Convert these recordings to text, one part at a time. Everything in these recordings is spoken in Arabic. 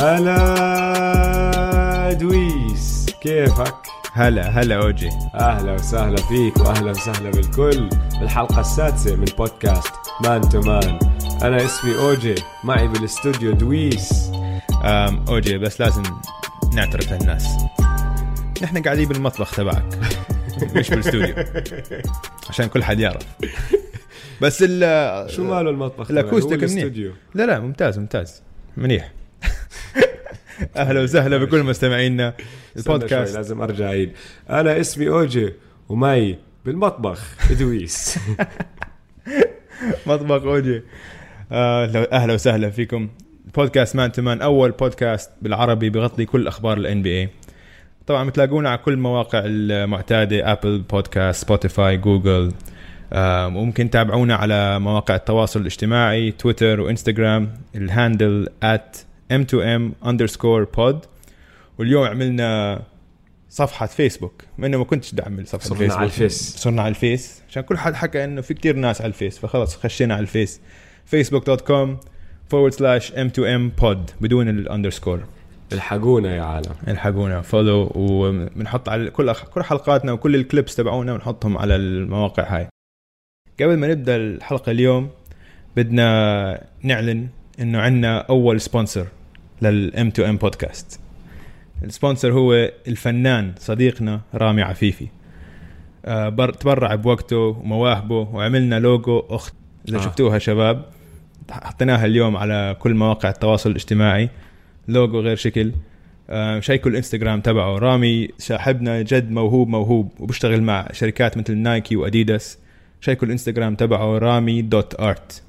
هلا دويس كيفك؟ هلا هلا أوجي. أهلا وسهلا فيك وأهلا وسهلا بالكل. بالحلقة السادسة من بودكاست Man to Man. أنا اسمي أوجي معي بالاستوديو دويس. أم أوجي بس لازم نعترف للناس. نحن قاعدين بالمطبخ تبعك مش بالاستوديو عشان كل حد يعرف. بس ال شو ماله المطبخ؟ هو منيح. لا لا ممتاز ممتاز. منيح. أهلا وسهلا بكل مستمعينا. البودكاست. لازم أرجع اعيد أنا اسمي أوجي ومعي بالمطبخ دويس. مطبخ أوجي. آه أهلا وسهلا فيكم. بودكاست Man to Man أول بودكاست بالعربي بغطي كل أخبار ال NBA طبعا بتلاقونا على كل المواقع المعتادة Apple Podcast سبوتيفاي جوجل ممكن تتابعونا على مواقع التواصل الاجتماعي تويتر وإنستغرام. ال handle at m2m underscore pod. واليوم عملنا صفحة فيسبوك مع إنه ما كنتش بدي أعمل صفحة صرنا فيسبوك على الفيس. صرنا على الفيس. عشان كل حد حكى إنه في كتير ناس على الفيس فخلص خشينا على الفيس. Facebook.com forward slash m2m pod بدون ال underscore الحقونا يا عالم. الحقونا follow وبنحط على كل أخ... كل حلقاتنا وكل ال clips تبعونا بنحطهم على المواقع هاي. قبل ما نبدأ الحلقة اليوم بدنا نعلن إنه عندنا أول sponsor لل M2M podcast ال sponsor هو الفنان صديقنا رامي عفيفي. آه، بر... تبرع بوقته ومواهبه وعملنا لوجو اخت إذا آه. شفتوها شباب حطيناها اليوم على كل مواقع التواصل الاجتماعي. لوجو غير شكل. آه، شيكوا الإنستغرام تبعه. رامي صاحبنا جد موهوب موهوب وبيشتغل مع شركات مثل نايكي وأديداس. شيكوا الإنستغرام تبعه رامي dot art.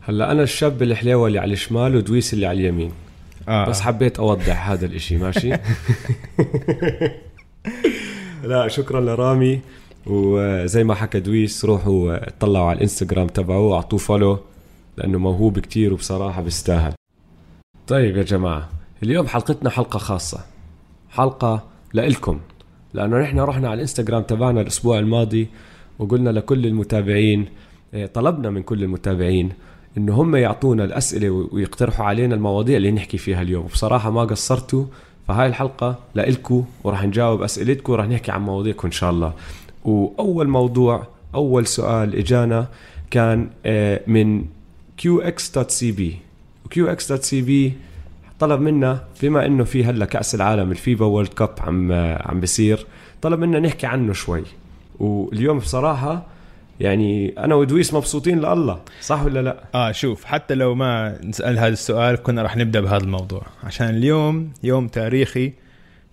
هلا أنا الشاب الحليوه اللي على الشمال ودويس اللي على اليمين. آه. بس حبيت أوضح هذا الإشي ماشي؟ لا شكرا لرامي. وزي ما حكى دويس روحوا اطلعوا على الإنستغرام تبعه واعطوه follow لأنه موهوب كتير وبصراحة بيستاهل. طيب يا جماعة اليوم حلقتنا حلقة خاصة. حلقة لإلكم. لأنه نحن رحنا على الإنستغرام تبعنا الأسبوع الماضي وقلنا لكل المتابعين إيه، طلبنا من كل المتابعين إنه هم يعطونا الأسئلة ويقترحوا علينا المواضيع اللي نحكي فيها اليوم. وبصراحة ما قصرتوا فهاي الحلقة لإلكم وراح نجاوب أسئلتكم وراح نحكي عن مواضيعكم إن شاء الله. وأول موضوع أول سؤال إجانا كان آه، من qx.cb qx.cb طلب منا بما إنه في هلأ كأس العالم الفيفا وورلد كاب عم عم بيصير طلب منا نحكي عنه شوي. واليوم بصراحة يعني أنا ودويس مبسوطين لله صح ولا لا؟ آه شوف حتى لو ما نسأل هذا السؤال كنا راح نبدأ بهذا الموضوع. عشان اليوم يوم تاريخي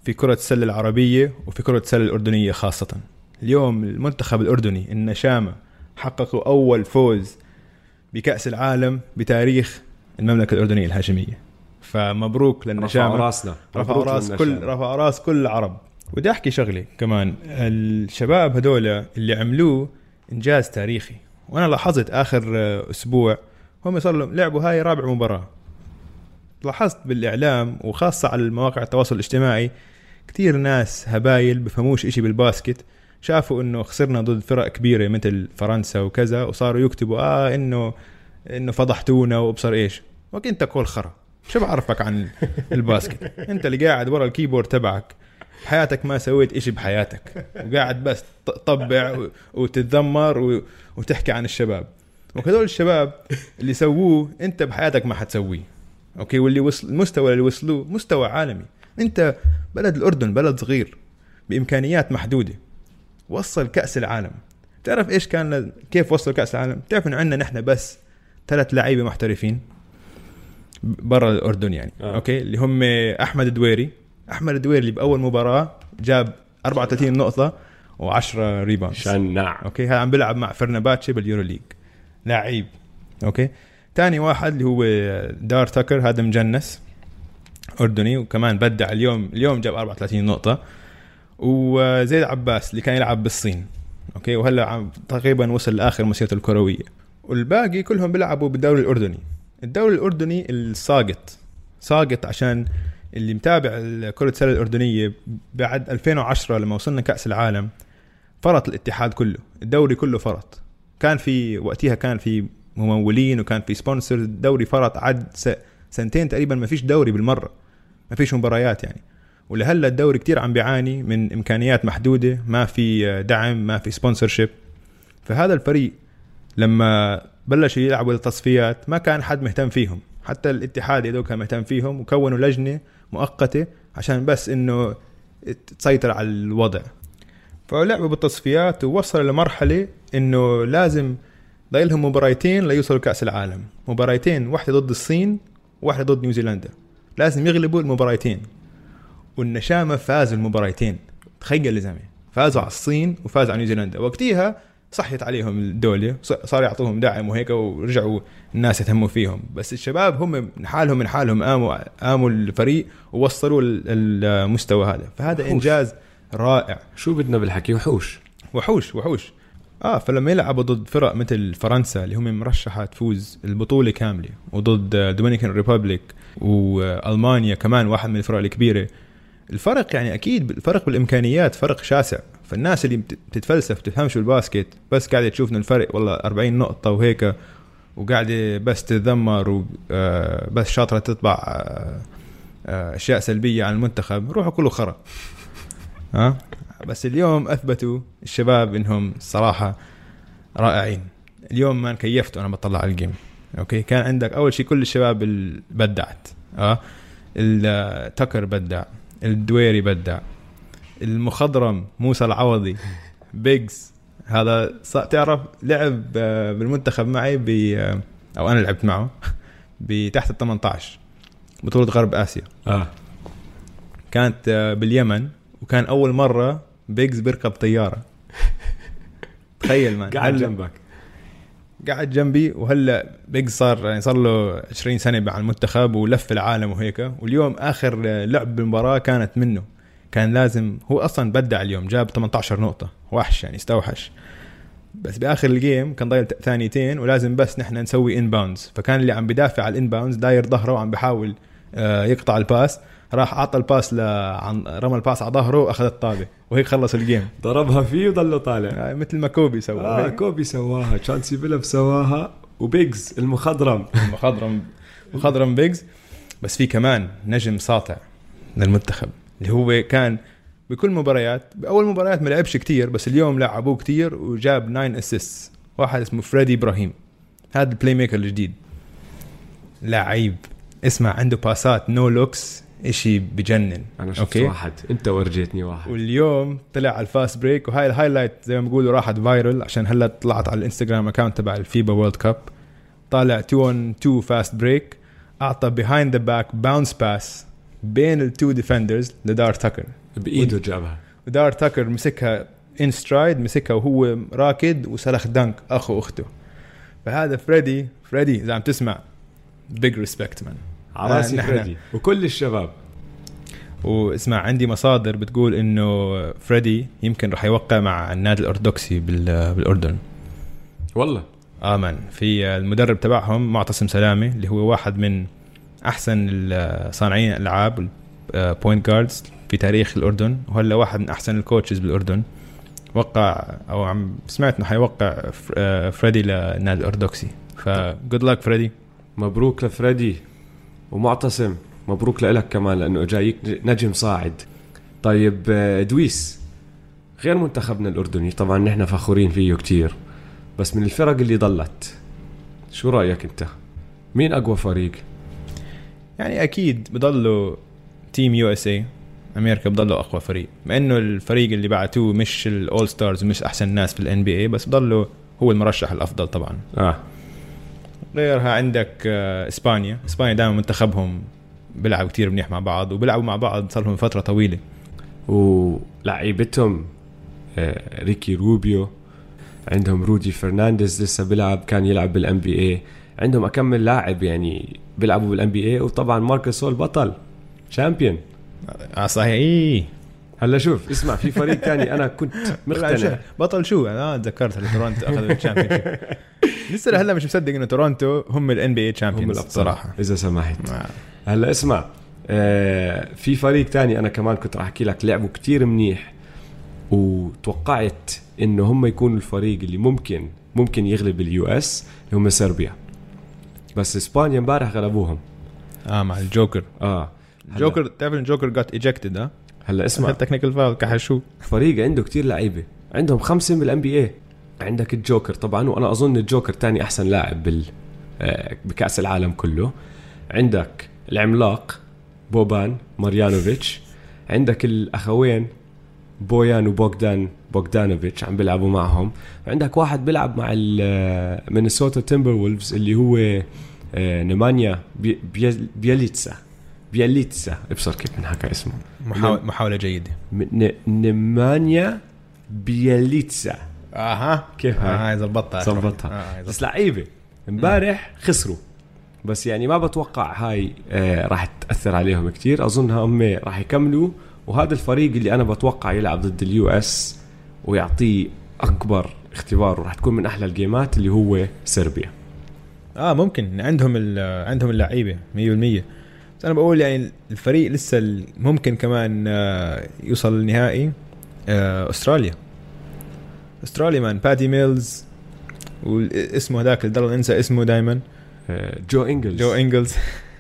في كرة السلة العربية وفي كرة السلة الأردنية خاصة. اليوم المنتخب الأردني النشامة حققوا أول فوز بكأس العالم بتاريخ المملكة الأردنية الهاشمية. فمبروك رفعوا للنشامة. راسنا. رفعوا راس. كل رفعوا راس كل العرب ودي أحكي شغله كمان. الشباب هذول اللي عملوه إنجاز تاريخي. وأنا لاحظت آخر آه، أسبوع هم صار لهم لعبوا هاي رابع مباراة. لاحظت بالإعلام وخاصة على المواقع التواصل الاجتماعي كثير ناس هبايل بفهموش إشي بالباسكت. شافوا إنه خسرنا ضد فرق كبيرة مثل فرنسا وكذا وصاروا يكتبوا آه إنه إنه فضحتونا وأبصر إيش. وك انت كل خرا. شو بعرفك عن ال basket؟ أنت اللي قاعد ورا ال keyboard تبعك. بحياتك ما سويت إشي بحياتك. وقاعد بس تطبع وتتذمر وتحكي عن الشباب. وهذول الشباب اللي سووه أنت بحياتك ما حتسويه. أوكي؟ واللي وصل المستوى اللي وصلوه مستوى عالمي. أنت بلد الأردن بلد صغير بإمكانيات محدودة. وصل كأس العالم. تعرف إيش كان كيف وصلوا كأس العالم؟ تعرف انه عندنا نحن بس ثلاث لعيبة محترفين برا الأردن يعني. آه. أوكي؟ اللي هم أحمد دويري أحمد اللي بأول مباراة جاب 34 نقطة و10 rebound شنع أوكي؟ هذا عم بيلعب مع فرنباتشي بال EuroLeague لعيب. أوكي؟ ثاني واحد اللي هو دار تكر هذا مجنس أردني وكمان بدع اليوم اليوم جاب 34 نقطة. وزيد عباس اللي كان يلعب بالصين. أوكي؟ وهلا عم تقريبا وصل لآخر مسيرته الكروية. والباقي كلهم بيلعبوا بالدوري الأردني. الدوري الأردني الساقط. ساقط عشان اللي متابع كرة السلة الأردنية بعد 2010 لما وصلنا كأس العالم فرط الاتحاد كله الدوري كله فرط. كان في وقتها كان في ممولين وكان في sponsor الدوري فرط عد سنتين تقريبا ما فيش دوري بالمرة ما فيش مباريات يعني. ولهلأ الدوري كتير عم بيعاني من إمكانيات محدودة ما في دعم ما في sponsorship فهذا الفريق لما بلشوا يلعبوا التصفيات ما كان حد مهتم فيهم. حتى الاتحاد يدو كان مهتم فيهم وكونوا لجنة مؤقتة عشان بس إنه تسيطر على الوضع. فلعبوا بالتصفيات ووصلوا لمرحلة إنه لازم ضايل لهم مباريتين ليوصلوا كأس العالم. مباريتين واحدة ضد الصين وواحده ضد نيوزيلندا. لازم يغلبوا المباريتين. والنشامة فازوا المباريتين. تخيل يا زلمة فازوا على الصين وفازوا على نيوزيلندا. وقتها صحت عليهم الدولة صار يعطوهم دعم وهيك ورجعوا الناس يهتموا فيهم. بس الشباب هم من حالهم من حالهم قاموا قاموا الفريق ووصلوا المستوى هذا. فهذا وحوش. إنجاز رائع. شو بدنا بالحكي؟ وحوش. وحوش وحوش. آه فلما يلعبوا ضد فرق مثل فرنسا اللي هم مرشحة تفوز البطولة كاملة وضد Dominican Republic وألمانيا كمان واحد من الفرق الكبيرة الفرق يعني أكيد الفرق بالإمكانيات فرق شاسع. فالناس اللي بتتفلسف بتفهمش بال basket بس قاعدة تشوف ان الفرق والله 40 نقطة وهيك وقاعدة بس تتذمر وبس شاطرة تطبع آه، آه، أشياء سلبية عن المنتخب روحوا كله خرا. ها؟ بس اليوم أثبتوا الشباب إنهم الصراحه رائعين. اليوم ما كيفت وأنا بطلع على ال game أوكي؟ كان عندك أول شيء كل الشباب بدعت آه تاكر بدع. الدويري بدع المخضرم موسى العوضي بيجز. هذا تعرف لعب آه، بالمنتخب معي ب آه، أو أنا لعبت معه بتحت ال 18 بطولة غرب آسيا. آه. كانت آه، باليمن وكان أول مرة بيجز بيركب طيارة. تخيل مان. قاعد جنبك. قاعد جنبي وهلا بيجز صار يعني صار له 20 سنة مع المنتخب ولف العالم وهيك. واليوم آخر لعب بالمباراة كانت منه. كان لازم هو أصلا بدع اليوم جاب 18 نقطة. وحش يعني استوحش. بس بآخر ال game كان ضايل ثانيتين ولازم بس نحن نسوي inbounds فكان اللي عم بدافع على ال inbounds داير ظهره وعم بحاول آه، يقطع ال pass راح اعطى ال pass ل رمى ال pass على ظهره وأخذ الطابة. وهيك خلص ال game ضربها فيه وضله طالع. آه مثل ما كوبي سوى. آه كوبي سواها تشانسي بيلابس سواها وبيجز المخضرم. المخضرم. مخضرم بيجز. بس في كمان نجم ساطع للمنتخب اللي هو كان بكل مباريات بأول مباريات ما لعبش كتير بس اليوم لعبوه كتير وجاب 9 assist واحد اسمه فريدي إبراهيم. هذا ال playmaker الجديد. لعيب. اسمع عنده باسات no looks إشي بجنن. أنا شفت أوكي. واحد. أنت ورجيتني واحد. واليوم طلع على ال fast break وهاي ال highlight زي ما بيقولوا راحت viral عشان هلا طلعت على الإنستغرام account تبع ال FIBA World Cup طالع 2 on 2 fast break أعطى behind the back bounce pass بين ال two defenders لدار تاكر بإيده جابها. ودار تاكر مسكها in stride مسكها وهو راكد وسلخ dunk أخو أخته. فهذا فريدي فريدي إذا عم تسمع big respect man على راسي فريدي. وكل الشباب. واسمع عندي مصادر بتقول إنه فريدي يمكن راح يوقع مع النادي الأرثوذكسي بالأردن. والله. كمان في المدرب تبعهم معتصم سلامه اللي هو واحد من أحسن صانعين الألعاب point guards في تاريخ الأردن وهلا واحد من أحسن ال coaches بالأردن. وقع أو عم سمعت إنه حيوقع آه، فريدي للنادي الأرثوذكسي. ف good luck فريدي. مبروك لفريدي. ومعتصم. مبروك لك كمان لأنه جايك نجم صاعد. طيب آه، دويس غير منتخبنا الأردني طبعا نحن فخورين فيه كتير بس من الفرق اللي ضلت شو رأيك أنت؟ مين أقوى فريق؟ يعني أكيد بضلوا Team USA أمريكا بضلوا أقوى فريق. مع إنه الفريق اللي بعتوه مش ال all stars مش أحسن ناس في ال NBA بس بضلوا هو المرشح الأفضل طبعا. آه. غيرها عندك آه إسبانيا. إسبانيا دائما منتخبهم بيلعبوا كتير منيح مع بعض وبيلعبوا مع بعض صار لهم فترة طويلة. ولعيبتهم آه ريكي روبيو عندهم رودي فرنانديز لسه بيلعب كان يلعب بال NBA عندهم اكم لاعب يعني بيلعبوا بال NBA وطبعا مارك غاسول بطل champion. آه صحيح. إيه. هلا شوف اسمع في فريق ثاني أنا كنت مقتنع. بطل شو؟ أنا تذكرت تورونتو اخذوا ال champion. لسه لهلا مش مصدق إنه تورونتو هم ال NBA champions صراحة. إذا سمحت. آه. هلا اسمع آه في فريق ثاني أنا كمان كنت راح أحكي لك لعبوا كتير منيح وتوقعت إنه هم يكونوا الفريق اللي ممكن ممكن يغلب ال US اللي هم صربيا. بس إسبانيا امبارح غلبوهم. آه مع الجوكر. آه. الجوكر تعرف الجوكر got ejected ها؟ هلا اسمع. technical foul كحشوه فريق عنده كتير لعيبة. عندهم خمسة من ال NBA عندك الجوكر طبعا وأنا أظن الجوكر تاني أحسن لاعب بال آه، بكأس العالم كله. عندك العملاق بوبان ماريانوفيتش. عندك الأخوين بويان وبوغدان بوغدانوفيتش عم بيلعبوا معهم. عندك واحد بيلعب مع مينيسوتا تيمبروولفز اللي هو آه، نيمانيا بياليتسا. بياليتسا. أبصر كيف بنحكى اسمه. محاولة, جيدة. ن- نيمانيا بياليتسا. أها. كيف آه هاي؟ هاي زبطتها. ظبطها آه هاي بس لعيبة. امبارح خسروا. بس يعني ما بتوقع هاي آه راح تأثر عليهم كتير. اظن هم راح يكملوا. وهذا الفريق اللي أنا بتوقع يلعب ضد ال US ويعطيه أكبر اختبار وراح تكون من أحلى الجيمات اللي هو صربيا آه ممكن. عندهم عندهم اللعيبة 100% بس أنا بقول يعني الفريق لسه ممكن كمان يوصل للنهائي آه، أستراليا. أستراليا man باتي ميلز واسمه هذاك اللي ضل ننسى اسمه دائما آه جو إنجلز. جو إنجلز.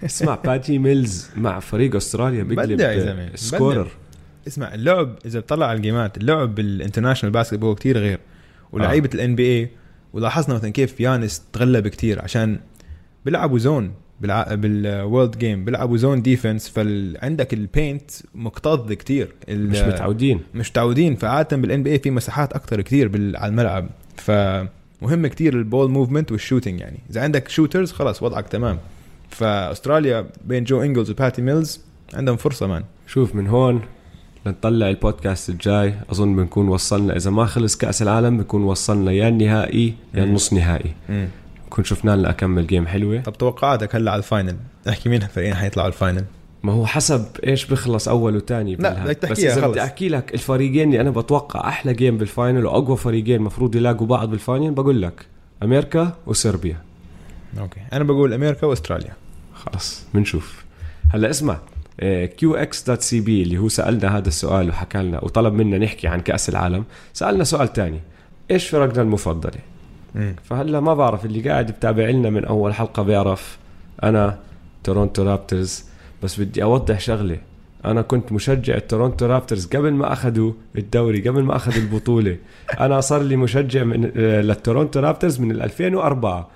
اسمع باتي ميلز مع فريق أستراليا بيقلب. scorer. اسمع اللعب إذا بتطلع على الجيمات اللعب بال international basketball كثير غير. ولعيبة ال NBA ولاحظنا مثلا كيف يانس تغلب كثير عشان بيلعبوا zone. بالع... بال world game بيلعبوا zone defense فعندك ال paint مكتظ كثير مش متعودين. مش متعودين. فعادة بال NBA في مساحات أكثر كثير بال... على الملعب. فمهم كثير ال ball movement وال shooting يعني. إذا عندك shooters خلاص وضعك تمام. فاستراليا بين جو إنجلز وباتي ميلز عندهم فرصة man. شوف من هون لنطلع البودكاست الجاي. أظن بنكون وصلنا إذا ما خلص كأس العالم بنكون وصلنا يا النهائي يا. النص نهائي. بنكون شفنا لنا أكمل game حلوة. طب توقعاتك هلا على ال final؟ احكي مين الفريقين حيطلعوا على ال final؟ ما هو حسب إيش بخلص أول وثاني لا، بدك بس تحكيها إذا خلص. بدي أحكي لك الفريقين اللي أنا بتوقع أحلى game بال final وأقوى فريقين المفروض يلاقوا بعض بال final بقول لك أمريكا وصربيا. Okay. أنا بقول أمريكا وأستراليا. خلص بنشوف. هلا اسمع QX dot CB اللي هو سألنا هذا السؤال وحكى لنا وطلب منا نحكي عن كأس العالم سألنا سؤال تاني. إيش فرقنا المفضلة؟ فهلا ما بعرف اللي قاعد بتابع لنا من أول حلقة بيعرف أنا تورونتو رابترز بس بدي أوضح شغلة. أنا كنت مشجع التورونتو رابترز قبل ما أخذوا الدوري قبل ما أخذوا البطولة. أنا صار لي مشجع من آه، للتورونتو رابترز من 2004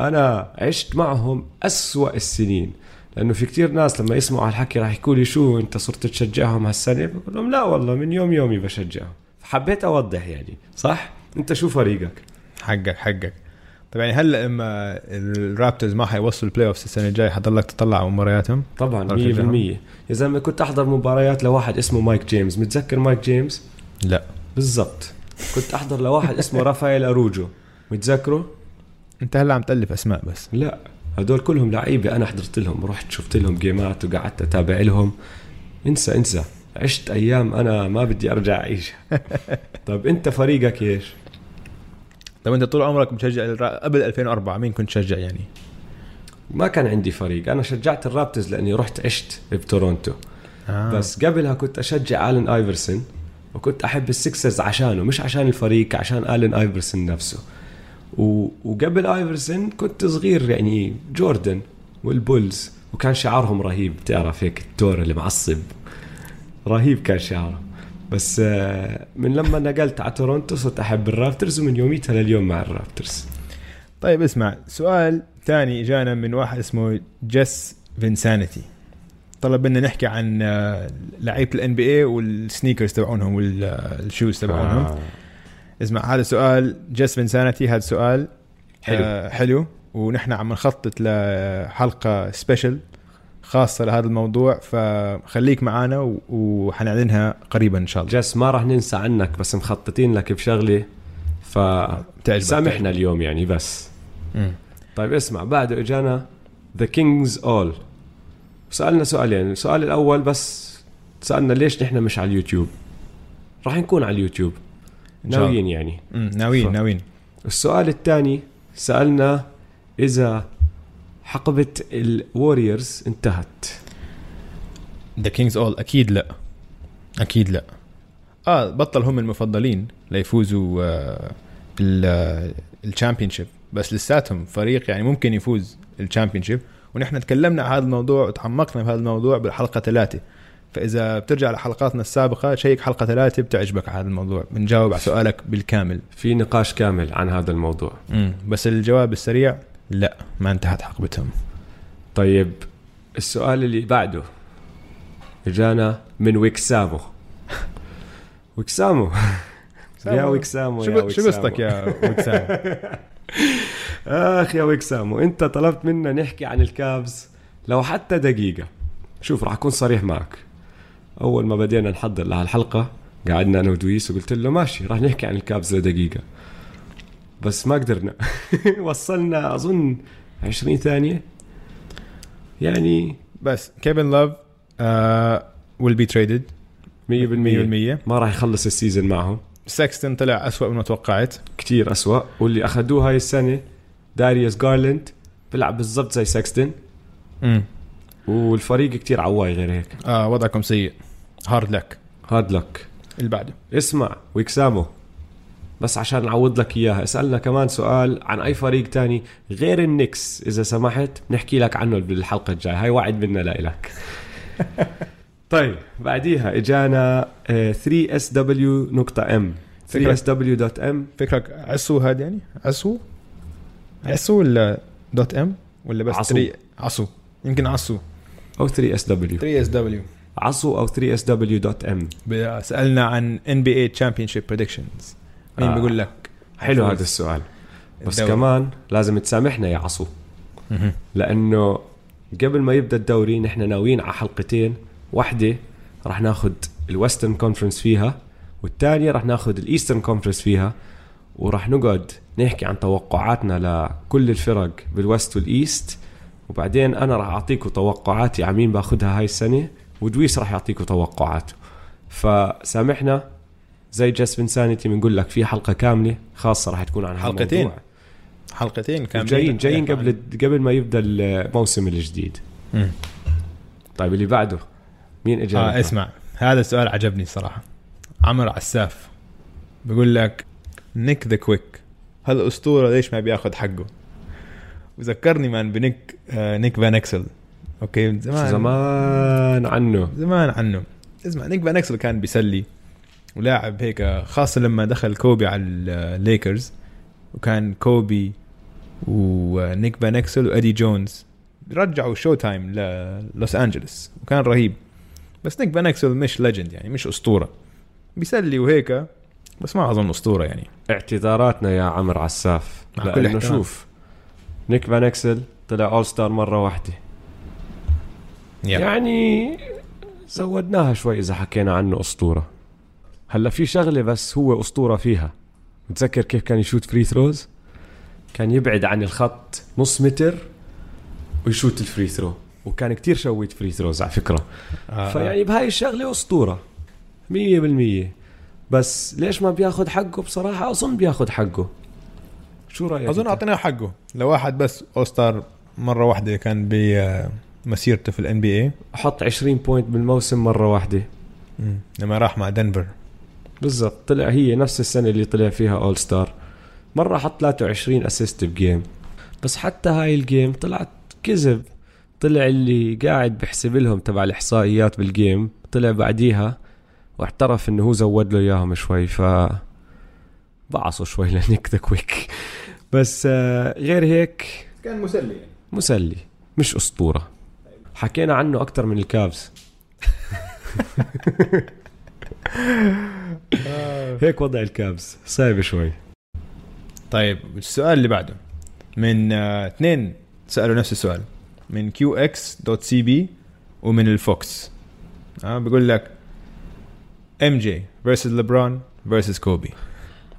أنا عشت معهم أسوأ السنين لأنه في كتير ناس لما يسمعوا هالحكي راح يقولوا لي شو أنت صرت تشجعهم هالسنة؟ بقول لهم لا والله من يوم يومي بشجعهم. فحبيت أوضح يعني صح؟ أنت شو فريقك؟ حقك حقك. طيب يعني هلا لما الرابترز ما حيوصلوا ال playoff السنة الجاية حضلك تطلع على مبارياتهم؟ طبعا 100% طبعاً تشجعهم. يا زلمة كنت أحضر مباريات لواحد اسمه مايك جيمس. متذكر مايك جيمس؟ لا. بالضبط. كنت أحضر لواحد اسمه رافائيل أروجو. متذكره؟ أنت هلا عم تألف أسماء بس. لا. هدول كلهم لعيبة أنا حضرت لهم. رحت شفت لهم جيمات وقعدت أتابع لهم. انسى انسى. عشت أيام أنا ما بدي أرجع اعيشها طيب أنت فريقك إيش؟ طيب انت طول عمرك مشجع قبل 2004 مين كنت تشجع يعني؟ ما كان عندي فريق. أنا شجعت الرابترز لأني رحت عشت بتورونتو آه. بس قبلها كنت أشجع آلن آيفرسون وكنت أحب السكسرز عشانه مش عشان الفريق عشان آلن آيفرسون نفسه. و... وقبل آيفرسون كنت صغير يعني جوردن والبولز وكان شعارهم رهيب. بتعرف هيك الثور اللي معصب؟ رهيب كان شعارهم. بس آه، من لما نقلت على تورونتو صرت أحب الرابترز ومن يوميتها لليوم مع الرابترز. طيب اسمع سؤال ثاني إجانا من واحد اسمه Just Vinsanity طلب منا نحكي عن آه، لعيبة ال NBA وال sneakers تبعونهم وال shoes تبعونهم. آه. اسمع هذا سؤال Just Vinsanity هذا سؤال حلو. آه حلو. ونحن عم نخطط لحلقة special خاصة لهذا الموضوع فخليك معنا و- وحنعلنها قريبا إن شاء الله. Just ما راح ننسى عنك بس مخططين لك بشغلة ف سامحنا اليوم يعني بس. مم. طيب اسمع بعده إجانا The Kings All سألنا سؤالين السؤال الأول بس سألنا ليش نحن مش على اليوتيوب؟ راح نكون على اليوتيوب. ناويين يعني. مم. ناويين ف- ناويين. السؤال الثاني سألنا إذا حقبة الوريورز انتهت. The Kings All أكيد لا. أكيد لا. آه بطل هم المفضلين. ليفوزوا آه ال championship بس لساتهم فريق يعني ممكن يفوز ال championship ونحن تكلمنا عن هذا الموضوع وتعمقنا في هذا الموضوع بالحلقة ثلاثة فإذا بترجع لحلقاتنا السابقة check حلقة ثلاثة بتعجبك هذا الموضوع. بنجاوب على سؤالك بالكامل. في نقاش كامل عن هذا الموضوع. مم. بس الجواب السريع. لا ما انتهت حقبتهم. طيب السؤال اللي بعده. اجانا من ويكسامو. ويكسامو. يا ويكسامو شو شو قصتك يا وكسام آخ يا ويكسامو انت طلبت منا نحكي عن الكابز لو حتى دقيقة. شوف راح أكون صريح معك. أول ما بدينا نحضر لهالحلقة قعدنا أنا ودويس وقلت له ماشي راح نحكي عن الكابز لدقيقة. بس ما قدرنا. وصلنا أظن 20 ثانية. يعني بس كيفن لوف will be traded 100% 100% ما راح يخلص ال season معهم. سيكستون طلع أسوأ من ما توقعت. كتير أسوأ. واللي أخذوه هاي السنة داريوس جارلاند بيلعب بالضبط زي سيكستون امم والفريق كتير عواي غير هيك. آه وضعكم سيء. hard luck hard luck اللي بعده. اسمع ويكسامو. بس عشان نعوض لك إياها. اسألنا كمان سؤال عن أي فريق تاني غير النكس. إذا سمحت نحكي لك عنه بالحلقة الجاية. هاي وعد منا لإلك طيب بعديها إجانا 3 اس دبليو نقطة ام 3 اس دبليو دوت ام فكرك عسو هذا يعني؟ عسو؟ عسو ولا دوت ام ولا بس عصو. 3 عصو يمكن عصو أو 3 اس دبليو 3 اس دبليو عصو أو 3 اس دبليو دوت ام سألنا عن ان بي اي تشامبيون شيب بريدكشنز مين آه. بيقول لك حلو هذا السؤال بس الدوري. كمان لازم تسامحنا يا عصو. لأنه قبل ما يبدأ الدوري نحن ناويين على حلقتين واحدة راح ناخذ ال Western Conference فيها والثانية راح ناخذ ال Eastern Conference فيها وراح نقعد نحكي عن توقعاتنا لكل الفرق بال West وال East وبعدين أنا راح أعطيكم توقعاتي على مين باخذها هاي السنة ودويس راح يعطيكم توقعاته فسامحنا زي جاسبن سانيتي بنقول لك في حلقة كاملة خاصة راح تكون عن حلقتين. هالموضوع. حلقتين كاملين. جايين جايين قبل قبل ما يبدأ الموسم الجديد. مم. طيب اللي بعده مين اجى آه اسمع هذا السؤال عجبني صراحة. عمر عساف بيقول لك Nick the Quick هالاسطوره ليش ما بياخذ حقه؟ وذكرني كمان بنيك آه نيك فان إكسل. Okay من زمان زمان عنه. زمان عنه. اسمع نيك فان إكسل كان بيسلي. ولاعب هيك خاصة لما دخل كوبي على الليكرز وكان كوبي ونيك فان إكسل وادي جونز. رجعوا Showtime للوس انجلوس وكان رهيب. بس نيك فان إكسل مش legend يعني مش أسطورة. بيسلي وهيك بس ما أظن أسطورة يعني. اعتذاراتنا يا عمر عساف مع كل لأنه احترام. شوف نيك فان إكسل طلع All-Star مرة واحدة. يعني زودناها شوي إذا حكينا عنه أسطورة. هلا في شغلة بس هو أسطورة فيها. متذكر كيف كان يشوت free throws كان يبعد عن الخط نص متر ويشوت ال free throw وكان كتير شويت free throws على فكرة. آه فيعني بهاي الشغلة أسطورة. مية بالمية. بس ليش ما بياخد حقه؟ بصراحة أظن بياخد حقه. شو رأيك أظن؟ أعطيناه حقه. لواحد بس All-Star مرة واحدة كان بمسيرته في ال NBA حط 20 point بالموسم مرة واحدة. لما راح مع دنفر بالضبط. طلع هي نفس السنة اللي طلع فيها All-Star مرة حط 23 assist ب game بس حتى هاي ال game طلعت كذب. طلع اللي قاعد بحسب لهم تبع الإحصائيات بال game طلع بعديها واعترف إنه هو زود له إياهم شوي ف بعصوا شوي لنيك the Quick بس آه، غير هيك كان مسلي. يعني. مسلي. مش أسطورة. حكينا عنه أكثر من ال Cavs هيك وضع ال Cavs صعب شوي. طيب السؤال اللي بعده. من آه، اثنين سألوا نفس السؤال. من QX dot CB ومن الفوكس. آه بيقول لك MJ versus ليبرون versus كوبي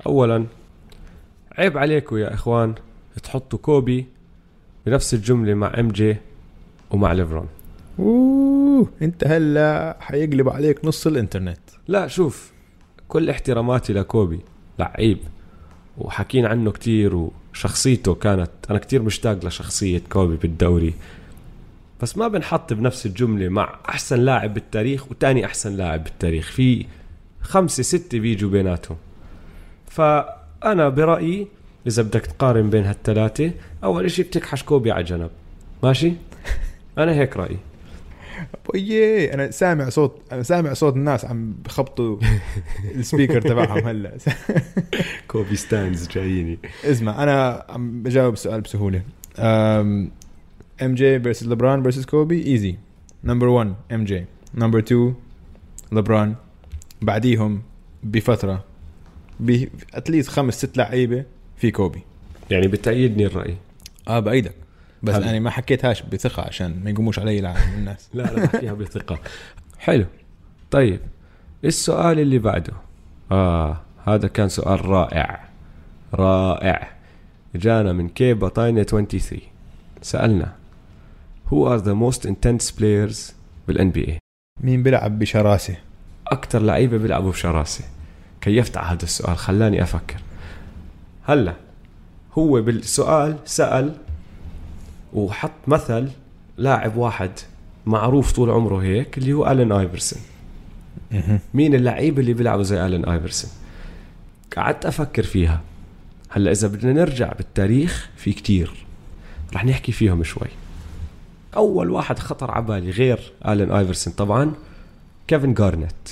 اولا عيب عليكم يا إخوان تحطوا كوبي بنفس الجملة مع MJ ومع ليبرون. أوه انت هلا حيقلب عليك نص الإنترنت. لا شوف كل احتراماتي لكوبي لعيب وحكينا عنه كتير وشخصيته كانت أنا كتير مشتاق لشخصية كوبي بالدوري. بس ما بنحط بنفس الجملة مع أحسن لاعب بالتاريخ وتاني أحسن لاعب بالتاريخ. في خمسة ستة بيجوا بيناتهم. فأنا برأيي إذا بدك تقارن بين هالثلاثة أول إشي بتكحش كوبي على جنب. ماشي؟ أنا هيك رأيي. اويه أنا سامع صوت أنا سامع صوت الناس عم بخبطوا ال speaker تبعهم هلأ. كوبي stans جاييني. اسمع أنا عم بجاوب السؤال بسهولة. MJ versus لبران versus كوبي easy number 1 MJ number 2 لبران بعديهم بفترة ب at least خمس ست لعيبة في كوبي يعني بتأيدني الرأي. آه بأيدك. بس. أنا ما حكيتهاش بثقة عشان ما يقوموش علي الناس. لا لا بحكيها بثقة. حلو. طيب السؤال اللي بعده. آه هذا كان سؤال رائع. رائع. جانا من كي بطاينة 23 سألنا Who are the most intense players بال NBA مين بيلعب بشراسة؟ أكثر لعيبة بيلعبوا بشراسة. كيفت على هذا السؤال خلاني أفكر. هلا هو بالسؤال سأل وحط مثل لاعب واحد معروف طول عمره هيك اللي هو الين ايفرسون مين اللعيبه اللي بيلعبوا زي الين ايفرسون قعدت أفكر فيها. هلأ إذا بدنا نرجع بالتاريخ في كتير. رح نحكي فيهم شوي. أول واحد خطر على بالي غير الين ايفرسون طبعا كيفن جارنيت.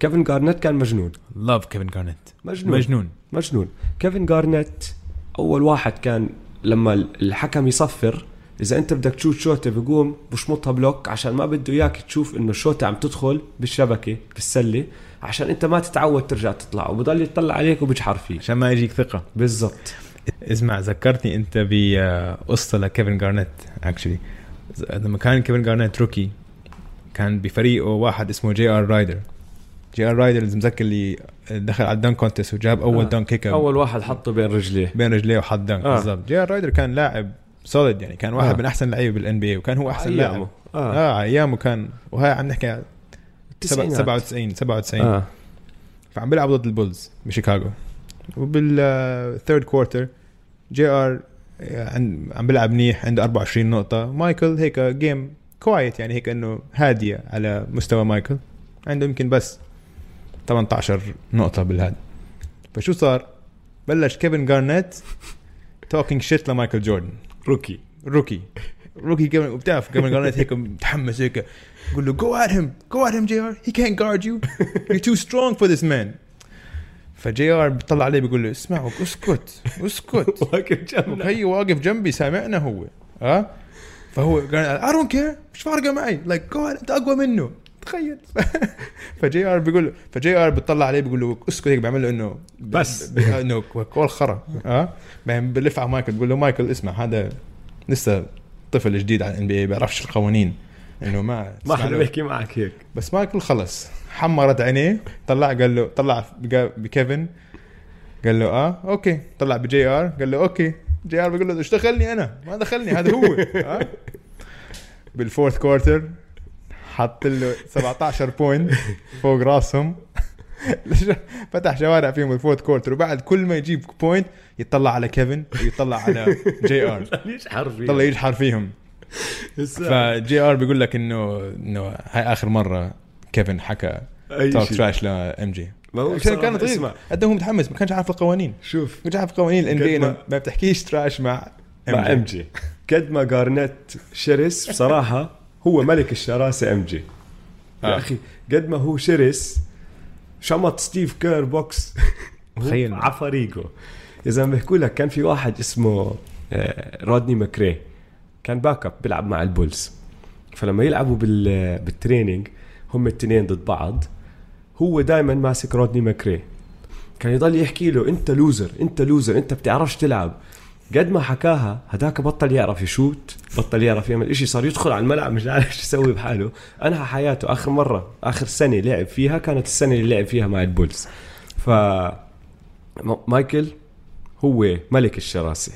كيفن جارنيت كان مجنون. love كيفن جارنيت مجنون. مجنون. مجنون. كيفن جارنيت أول واحد كان لما الحكم يصفر إذا أنت بدك تشوت شوطه بيقوم بشمطها block عشان ما بده إياك تشوف إنه الشوطه عم تدخل بالشبكة بالسلة عشان أنت ما تتعود ترجع تطلع وبضل يطلع عليك وبيجحر فيك. عشان ما يجيك ثقة. بالضبط. اسمع ذكرتني أنت بقصه لكيفن جارنيت actually لما كان كيفن جارنيت rookie كان بفريقه واحد اسمه JR رايدر JR رايدر اللي مذكر اللي دخل على ال dunk contest وجاب أول آه. آه. dunk هيك أول واحد حطه بين رجليه بين رجليه وحط dunk آه. آه. بالضبط JR رايدر كان لاعب solid يعني كان واحد آه. آه. من أحسن اللعيبه بال NBA وكان هو أحسن لاعب أيامه. آه, آه, آه أيامه كان وهاي عم نحكي على سبعة- التسعينات. 97 97 آه فعم بيلعب ضد ال Bulls بشيكاغو وبال third quarter جي آر عم بيلعب منيح عنده 24 نقطة مايكل هيك game quiet يعني هيك إنه هادية على مستوى مايكل عنده يمكن بس 18 نقطة بالهاد. فشو صار؟ بلش كيفن جارنيت talking shit لمايكل جوردن. rookie. rookie. rookie كيفن وبتعرف كيفن جارنيت هيك متحمس هيك يقول له go at him go at him جي ار هي كانت جارد يو يو تو سترونج فور ذيس مان فجي ار بيطلع عليه بيقول له اسمع اسكت اسكت. واقف جنبنا. هي واقف جنبي سامعنا هو. ها؟ فهو قال I don't care مش فارقة معي. like go أنت أقوى منه. تخيل. فجي آر بيقول فجي آر بيطلع عليه بيقول له اسكت هيك بيعمل له إنه بس. إنه cool خرا. ها؟ بعدين بلف على مايكل بيقول له مايكل اسمع هذا لسه طفل جديد على ال NBA بيعرفش القوانين. إنه ما ما حدا. بيحكي معك هيك. بس مايكل خلص. حمرت عينيه طلع قال له طلع بكيفن قال له آه okay. طلع بجي آر قال له okay. جي آر بيقول له إيش دخلني أنا؟ ما دخلني هذا هو. آه؟ بال fourth quarter حط له 17 point فوق راسهم. فتح شوارع فيهم ال fourth quarter وبعد كل ما يجيب point يطلع على كيفن ويطلع على جي ار ليش حرفي طلع يجحر فيهم. فجي ار بيقول لك إنه إنه هاي آخر مرة كيفن حكى أي talk shit. trash ل MJ ما هو كان اسمع. قد هو متحمس ما كانش عارف القوانين. شوف. ما كانش عارف قوانين ال NB ما- ما بتحكيش trash مع مع MJ قد ما جارنيت شرس بصراحة هو ملك الشراسة MJ. يا آه. أخي قد ما هو شرس شمط ستيف كير بوكس. تخيل. على فريقه اذا بيحكوا لك كان في واحد اسمه آه، رودني ماكري. كان backup بيلعب مع ال Bulls. فلما يلعبوا بال بال training هم التنين ضد بعض هو دائما ماسك رودني ماكري. كان يضل يحكي له أنت loser أنت loser أنت بتعرفش تلعب. قد ما حكاها هداك بطل يعرف يشوت بطل يعرف يعمل إشي صار يدخل على الملعب مش عارف شو يسوي بحاله. أنهى حياته. آخر مرة آخر سنة لعب فيها كانت السنة اللي لعب فيها مع ال Bulls. ف مايكل هو ملك الشراسة.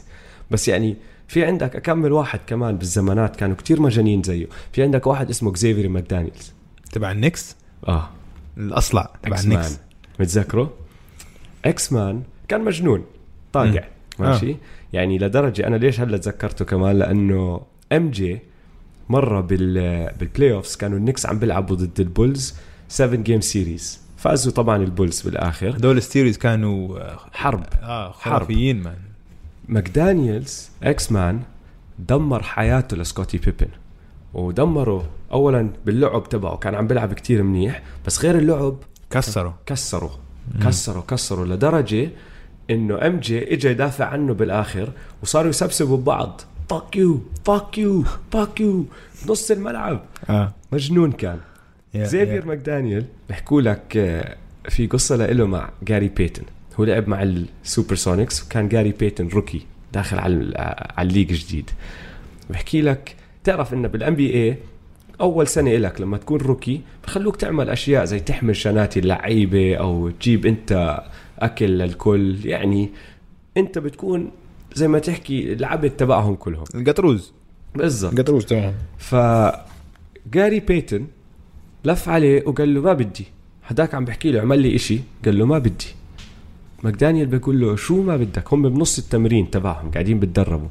بس يعني في عندك أكم واحد كمان بالزمانات كانوا كتير مجانين زيه. في عندك واحد اسمه زيفير ماكدانيلز تبع ال Knicks آه. الأصلع تبع ال Knicks متذكره؟ X-Man كان مجنون طاقع. ماشي؟ آه. يعني لدرجة أنا ليش هلأ تذكرته كمان؟ لأنه MJ مرة بال بال playoffs كانوا ال Knicks عم بيلعبوا ضد ال Bulls 7 game series فازوا طبعا ال Bulls بالآخر. هدول ال series كانوا آه، حرب. آه خرافيين man ماكدانيلز X-Man دمر حياته لسكوتي بيبن. ودمروا اولا باللعب تبعه. كان عم بيلعب كتير منيح. بس غير اللعب كسروا. كسروا. كسروا كسروا. لدرجة إنه MJ اجى يدافع عنه بالآخر وصاروا يسبسبوا ببعض. fuck you fuck you fuck you نص الملعب. آه. مجنون كان. يا- زيفير يا. ماكدانيال بيحكوا لك آه، في قصة له مع جاري بيتن هو لعب مع ال SuperSonics وكان جاري بيتن rookie داخل على على ال league جديد. بحكي لك تعرف إنه بال NBA أول سنة لك لما تكون rookie بخلوك تعمل أشياء زي تحمل شناتي اللعيبة أو تجيب أنت أكل للكل يعني أنت بتكون زي ما تحكي العبد تبعهم كلهم. القطروز. بالضبط. القطروز تمام. ف جاري بيتن لف عليه وقال له ما بدي. هداك عم بحكي له عمل لي إشي. قال له ما بدي. ماكدانيال بيقول له شو ما بدك؟ هم بنص التمرين تبعهم قاعدين بتدربوا.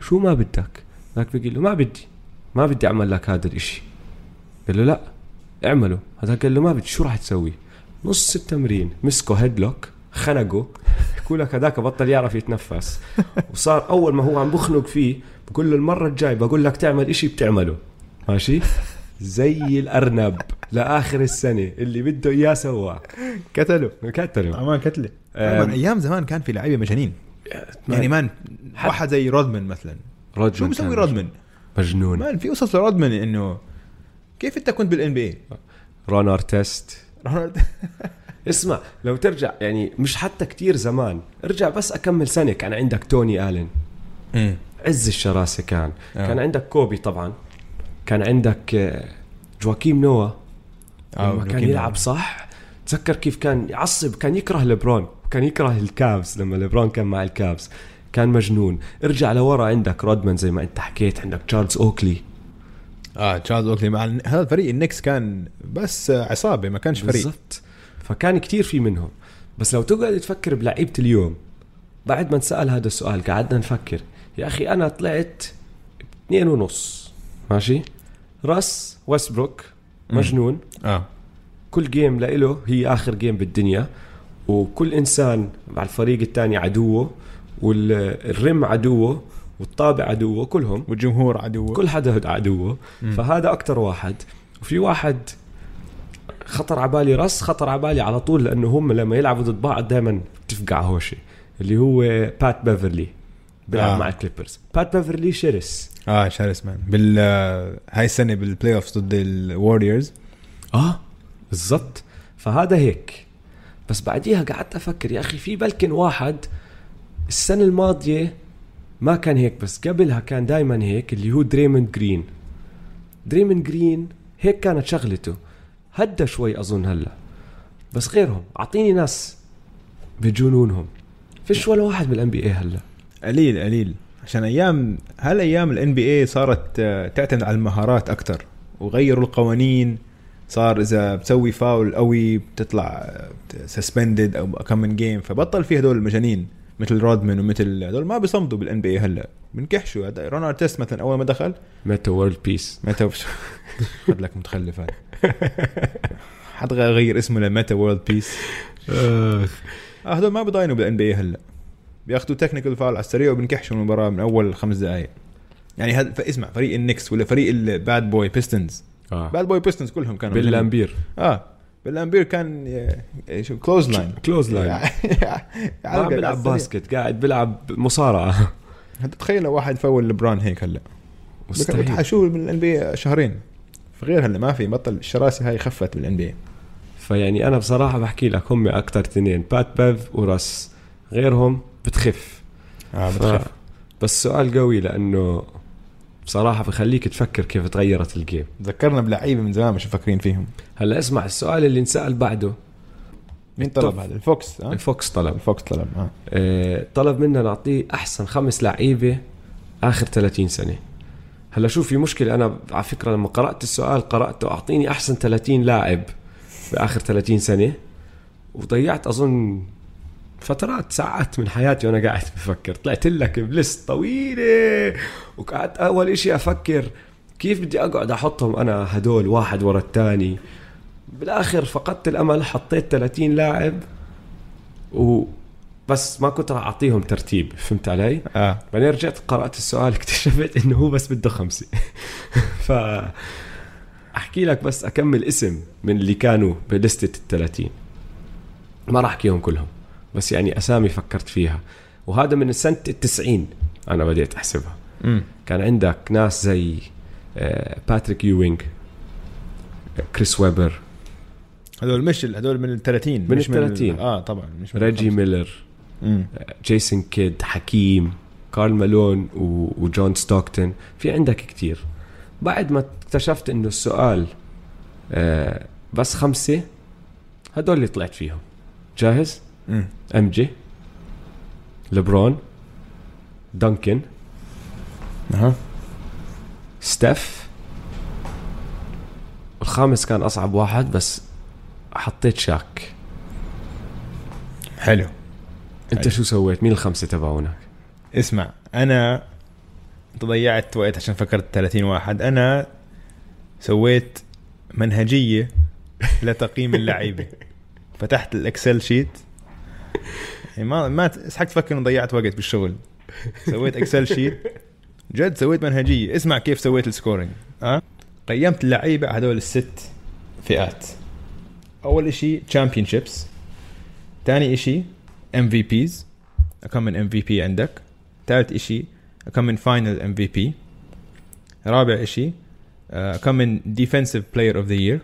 شو ما بدك؟ ذاك بيقول له ما بدي. ما بدي أعمل لك هذا الإشي. قال له لا اعمله. هذا قال له ما بدي. شو راح تسوي؟ نص التمرين مسكه هيدلوك خنقه بقول لك هذاك بطل يعرف يتنفس. وصار أول ما هو عم بخنق فيه بقول له المرة الجاي بقول لك تعمل إشي بتعمله. ماشي؟ زي الأرنب لآخر السنة اللي بده إياه سواه. قتلوا قتله أمان كتلة. أم. أمان أيام زمان كان في لعيبة مجانين. يعني مان حد- واحد زي رودمان مثلا. رودمان شو مسوي رودمان؟ مجنون. man في قصص لرودمان إنه كيف أنت كنت بال NB رون ارتست اسمع لو ترجع يعني مش حتى كتير زمان ارجع بس أكمل سنه كان عندك توني الين اي عز الشراسة كان. آه. كان عندك كوبي طبعا. كان عندك آه، جواكيم نوا آه، لما كان جواكيم يلعب. صح؟ تذكر كيف كان يعصب كان يكره ليبرون. كان يكره ال Cavs لما ليبرون كان مع ال Cavs كان مجنون. ارجع لورا عندك رودمان زي ما أنت حكيت عندك تشارلز أوكلي. آه تشارلز اوكلي مع هذا الفريق ال Knicks كان بس عصابة ما كانش فريق. بالضبط. فكان كتير في منهم. بس لو تقعد تفكر بلعيبة اليوم بعد ما انسأل هذا السؤال قعدنا نفكر يا أخي أنا طلعت اثنين ونص. ماشي؟ راس ويستبروك مجنون. آه. كل game لإله هي آخر game بالدنيا. وكل إنسان مع الفريق الثاني عدوه وال rim عدوه. والطابة عدوه كلهم والجمهور عدو كل حدا عدوه. فهذا أكتر واحد. وفي واحد خطر على بالي راس خطر على بالي على طول لأنه هم لما يلعبوا ضد بعض دائما تفقع هوشه اللي هو بات بيفرلي بيلعب آه. مع ال Clippers بات بيفرلي شرس. آه شرس man بال هاي السنة بال playoff ضد ال Warriors آه بالضبط. فهذا هيك. بس بعديها قعدت أفكر يا أخي في بلكن واحد السنة الماضية ما كان هيك بس قبلها كان دائما هيك اللي هو دريموند جرين. دريموند جرين هيك كانت شغلته. هدى شوي أظن هلأ. بس غيرهم أعطيني ناس بجنونهم. فيش ولا واحد بال NBA هلأ. قليل قليل. عشان أيام هالأيام ال NBA صارت آه، تعتمد على المهارات أكثر وغيروا القوانين. صار إذا بتسوي فاول قوي بتطلع suspended أو كم من game فبطل في هدول المجانين. مثل رودمان ومثل هدول ما بيصمدوا بال NBA هلا. بنكحشوا هذا. Ron Artest مثلا أول ما دخل. Metta World Peace متى خد لك متخلف هذا. حد غير اسمه ل Metta World Peace هدول ما بيضاينوا بال NBA هلا. بياخذوا technical foul على السريع وبنكحشوا المباراة من أول خمس دقائق يعني هذا اسمع فريق النكس ولا فريق الباد بوي بيستنز آه. باد بوي بيستنز كلهم كانوا باللامبير آه. بالأمبير كان آه، شو كلوز لاين كلوز لاين ما عم بيلعب باسكت قاعد بيلعب مصارعة. تخيل لو واحد فول لبران هيك هلا؟ مستحيل. بتحشوه بالان بي شهرين. فغير هلا ما في بطل الشراسه هاي خفت بالان بي فيعني أنا بصراحة بحكي لك هم أكثر اثنين بات بيف وراس غيرهم بتخف. آه ف... بس سؤال قوي لأنه بصراحة بخليك تفكر كيف تغيرت ال game ذكرنا بلعيبة من زمان مش مفكرين فيهم. هلا اسمع السؤال اللي انسأل بعده. مين طلب. هذا؟ ال Fox ها؟ ال Fox طلب. ال Fox طلب آه آه، طلب منا نعطيه أحسن خمس لعيبة آخر 30 سنة. هلا شوف في مشكلة. أنا على فكرة لما قرأت السؤال قرأته أعطيني أحسن 30 لاعب باخر 30 سنة وضيعت أظن فترات ساعات من حياتي وأنا قاعد بفكر. طلعت لك بلست طويلة وقعدت أول إشي أفكر كيف بدي أقعد أحطهم أنا هدول واحد ورا الثاني. بالآخر فقدت الأمل حطيت 30 لاعب و بس ما كنت راح أعطيهم ترتيب فهمت علي؟ آه. بعدين رجعت قرأت السؤال اكتشفت إنه هو بس بده خمسة. ف أحكي لك بس أكمل اسم من اللي كانوا ب list ة ال 30 ما راح أحكيهم كلهم بس يعني أسامي فكرت فيها. وهذا من سنة ال 90 أنا بديت أحسبها. امم كان عندك ناس زي آه، Patrick Ewing Chris Webber هذول مش هذول من ال 30 من ال 30. آه طبعا مش من Reggie. Miller. Jason Kidd Hakeem Karl Malone و- و John Stockton في عندك كتير بعد ما اكتشفت إنه السؤال آه، بس خمسة هدول اللي طلعت فيهم جاهز. MJ LeBron Duncan أها ستيف الخامس كان أصعب واحد بس حطيت Shaq. حلو. انت حلو. شو سويت؟ مين الخمسة تبعونك اسمع أنا ضيعت وقت عشان فكرت 30 واحد. أنا سويت منهجية لتقييم اللعيبة. فتحت ال Excel sheet. يعني ما ما اسحق تفكر إنه ضيعت وقت بالشغل. سويت Excel sheet. جد سويت منهجية. اسمع كيف سويت ال scoring. ها؟ قيمت اللعيبة على هذول الست فئات. أول شيء championships ثاني شيء MVPs كم من MVP عندك. ثالث شيء كم من final MVP رابع شيء كم من defensive player of the year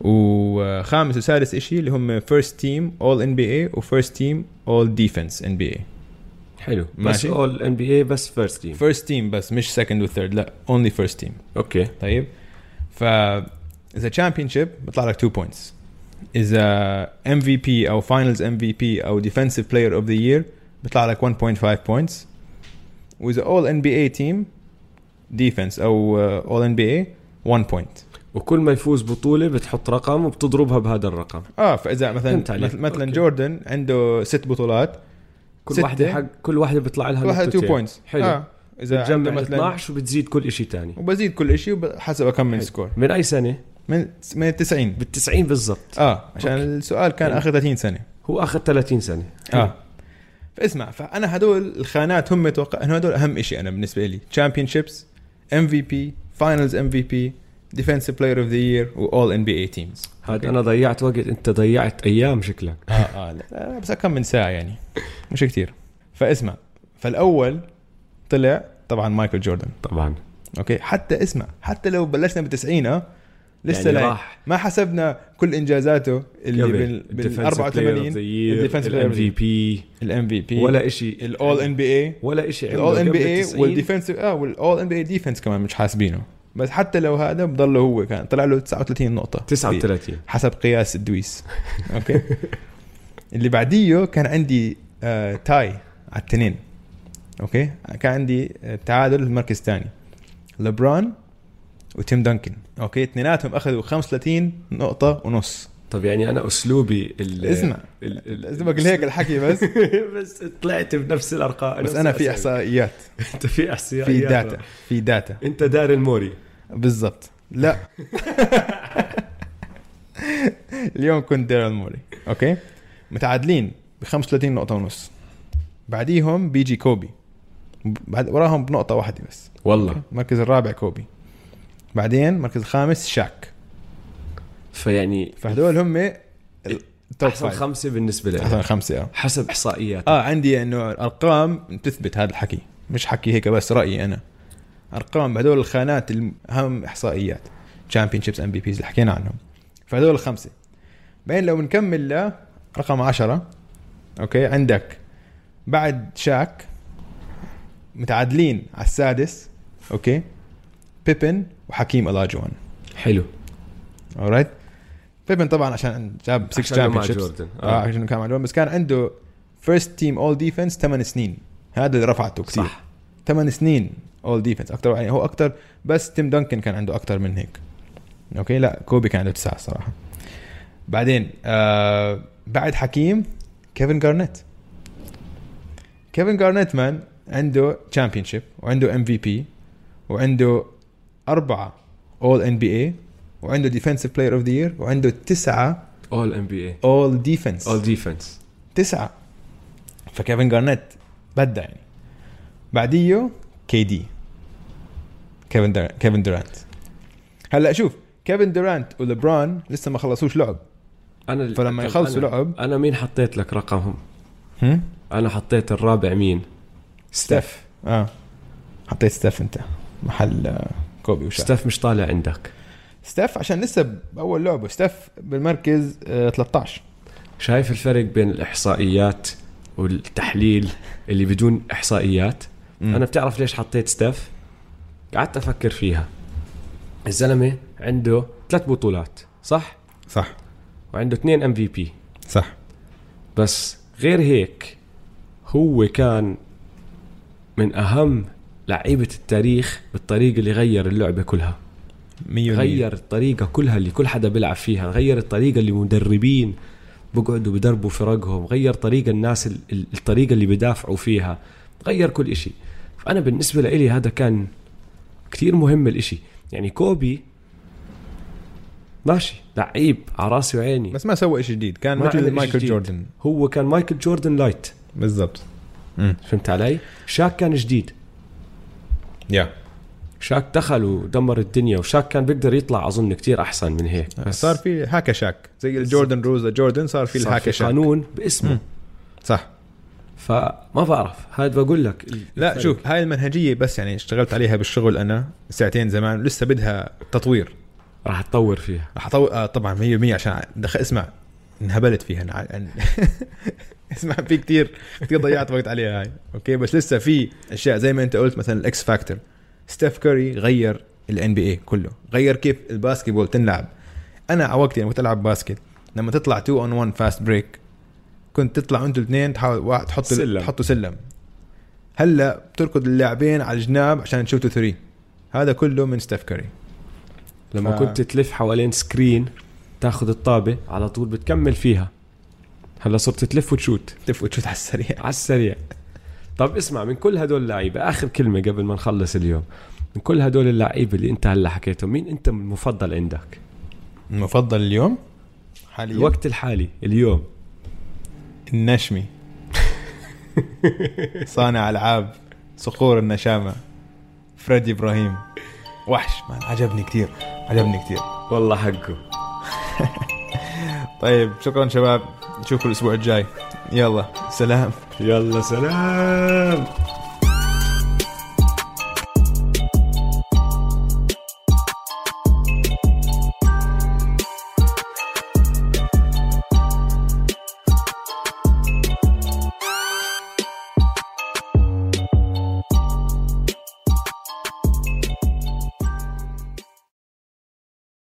وخامس وسادس شيء اللي هم first team all NBA و first team all defense NBA حلو. بس ماشي. all NBA بس first team first team بس مش second و third لا only first team okay. طيب؟ ف اذا championship بيطلع لك 2 points اذا MVP أو finals MVP أو defensive player of the year بيطلع لك 1.5 points واذا all NBA team defense أو all NBA 1 point وكل ما يفوز بطولة بتحط رقم وبتضربها بهذا الرقم آه فاذا مثلا مثلا okay. جوردن عنده ست بطولات كل ستة. واحدة حق كل واحدة بيطلع لها كل واحد 2 نقطتين. points حلو آه إذا بتجمع مثلا 12 وبتزيد كل شيء تاني وبزيد كل شيء حسب كم من. score من أي سنة؟ من من 90 بال 90 بالضبط. آه عشان okay. السؤال كان حلو. آخر 30 سنه هو اخذ 30 سنه آه. فاسمع فأنا هدول الخانات هم أتوقع إنه هدول أهم شيء أنا بالنسبة لي. championships MVP finals MVP defensive player of the year و all NBA teams هذا أنا ضيعت وقت أنت ضيعت أيام شكلك. آه آه لا, بس كم من ساعة يعني. مش كتير. فاسمع فالأول طلع طبعا Michael Jordan. طبعا. okay حتى اسمع حتى لو بلشنا بالتسعين آه لسه يعني راح. ما حسبنا كل إنجازاته اللي بال, بال 84 ال defensive ال MV P ال MVP ولا شيء ال all NB A ولا شيء ال all NBA وال defense آه وال all NBA defense كمان مش حاسبينه. بس حتى لو هذا بضله هو كان. طلع له 39 نقطة. 39 حسب قياس الدويس okay؟ اللي بعديه كان عندي آه tie على التنين. okay؟ كان عندي آه، تعادل المركز الثاني. LeBron و Tim Duncan. okay اثنيناتهم أخذوا 35 نقطة ونص. طب يعني أنا أسلوبي ال اسمع. أقول هيك الحكي بس. بس طلعت بنفس الأرقام بس أنا في. إحصائيات. أنت في إحصائيات. في data في data أنت Daryl Morey. بالضبط. لا. اليوم كنت Daryl Morey okay؟ متعادلين ب 35 نقطة ونص. بعديهم بيجي كوبي. بعد وراهم بنقطة واحدة بس. والله. المركز الرابع كوبي. بعدين المركز الخامس Shaq. فيعني فهدول هم ال top أحسن five خمسة بالنسبة لي أحسن خمسة آه. حسب احصائيات آه عندي إنه ارقام تثبت هذا الحكي. مش حكي هيك بس رأيي أنا. أرقام بهدول الخانات اهم إحصائيات. championships MVPs اللي حكينا عنهم. فهدول الخمسة. بعدين لو بنكمل ل رقم عشرة okay عندك بعد شاك متعادلين على السادس okay بيبن وحكيم أولاجوان حلو. alright بيبن طبعا عشان جاب 6 عشان مع champion جوردن. آه. عشان كان مع جوردن. بس كان عنده first team all defense 8 سنين. هذا اللي رفعته كثير. صح. 8 سنين all defense أكثر يعني هو أكثر بس تيم دانكن كان عنده أكثر من هيك. okay؟ لا كوبي كان عنده تسعة صراحة. بعدين آه بعد حكيم كيفن جارنيت كيفن جارنيت man عنده champion وعنده MVP وعنده أربعة all NBA وعنده defensive player of the year وعنده تسعة all NBA all defense all defense تسعة. فكيفن جارنيت بدع يعني. بعديه كي دي كيفن. كيفن دورانت. هلا شوف كيفن دورانت وليبرون لسه ما خلصوش لعب. أنا فلما يخلصوا لعب أنا مين حطيت لك رقمهم؟ هم؟ أنا حطيت الرابع مين؟ ستيف. آه. حطيت ستيف أنت. محل كوبي وشاك ستيف مش طالع عندك. ستيف عشان لسه بأول لعبة. ستيف بالمركز آه 13 شايف الفرق بين الإحصائيات والتحليل اللي بدون إحصائيات؟ مم. أنا بتعرف ليش حطيت ستيف قعدت أفكر فيها. الزلمة عنده ثلاث بطولات صح؟ صح. وعنده اثنين MVP صح. بس غير هيك هو كان من أهم لعيبة التاريخ بالطريقة اللي غير اللعبة كلها. 100 غير الطريقة كلها اللي كل حدا بيلعب فيها. غير الطريقة اللي مدربين بقعدوا بدربوا فرقهم. غير طريقة الناس ال- ال- الطريقة اللي بدافعوا فيها. غير كل إشي. فأنا بالنسبة لإلي هذا كان كتير مهم الإشي. يعني كوبي ماشي. لعيب على راسي وعيني. بس ما سوى شيء جديد. كان مثل مايكل جديد. جوردن. هو كان مايكل جوردن light. بالضبط. فهمت علي؟ شاك كان جديد. يا شاك دخل ودمر الدنيا وشاك كان بيقدر يطلع أظن كتير أحسن من هيك. بس صار في هاكا شاك زي الجوردن روز جوردن صار في الهاكا شاك. قانون باسمه. مم. صح. فما بعرف هذا بقول لك. لا الفرق. شوف هاي المنهجية بس يعني اشتغلت عليها بالشغل أنا ساعتين زمان لسه بدها تطوير. راح تطور فيها. راح اطور آه طبعا 100% عشان دخل اسمع انهبلت فيها. اسمع في كتير كتير ضيعت وقت عليها هاي. okay؟ بس لسه في أشياء زي ما أنت قلت مثلا ال X factor ستيف كوري غير ال NBA كله. غير كيف ال basketball تنلعب. أنا على وقتي لما كنت ألعب basket. لما تطلع 2 on 1 fast break كنت تطلع أنتوا الاثنين تحاول واحد تحط سلم. تحطوا سلم. هلأ بتركض اللاعبين على الجناب عشان تشوتوا three هذا كله من ستيف كوري لما ف- كنت تلف حوالين screen تاخذ الطابة على طول بتكمل فيها. هلا صرت تلف وتشوت. تفوت تشوت على السريع. على السريع. طب اسمع من كل هدول اللعيبة آخر كلمة قبل ما نخلص اليوم من كل هدول اللعيبة اللي انت هلا حكيتهم مين انت المفضل عندك؟ المفضل اليوم؟ حاليا؟ الوقت الحالي اليوم. النشمي. صانع ألعاب صقور النشامة. فريدي إبراهيم. وحش مان عجبني كثير عجبني كثير والله حقه. طيب شكرا شباب. نشوفكم الأسبوع الجاي. يلا سلام. يلا سلام.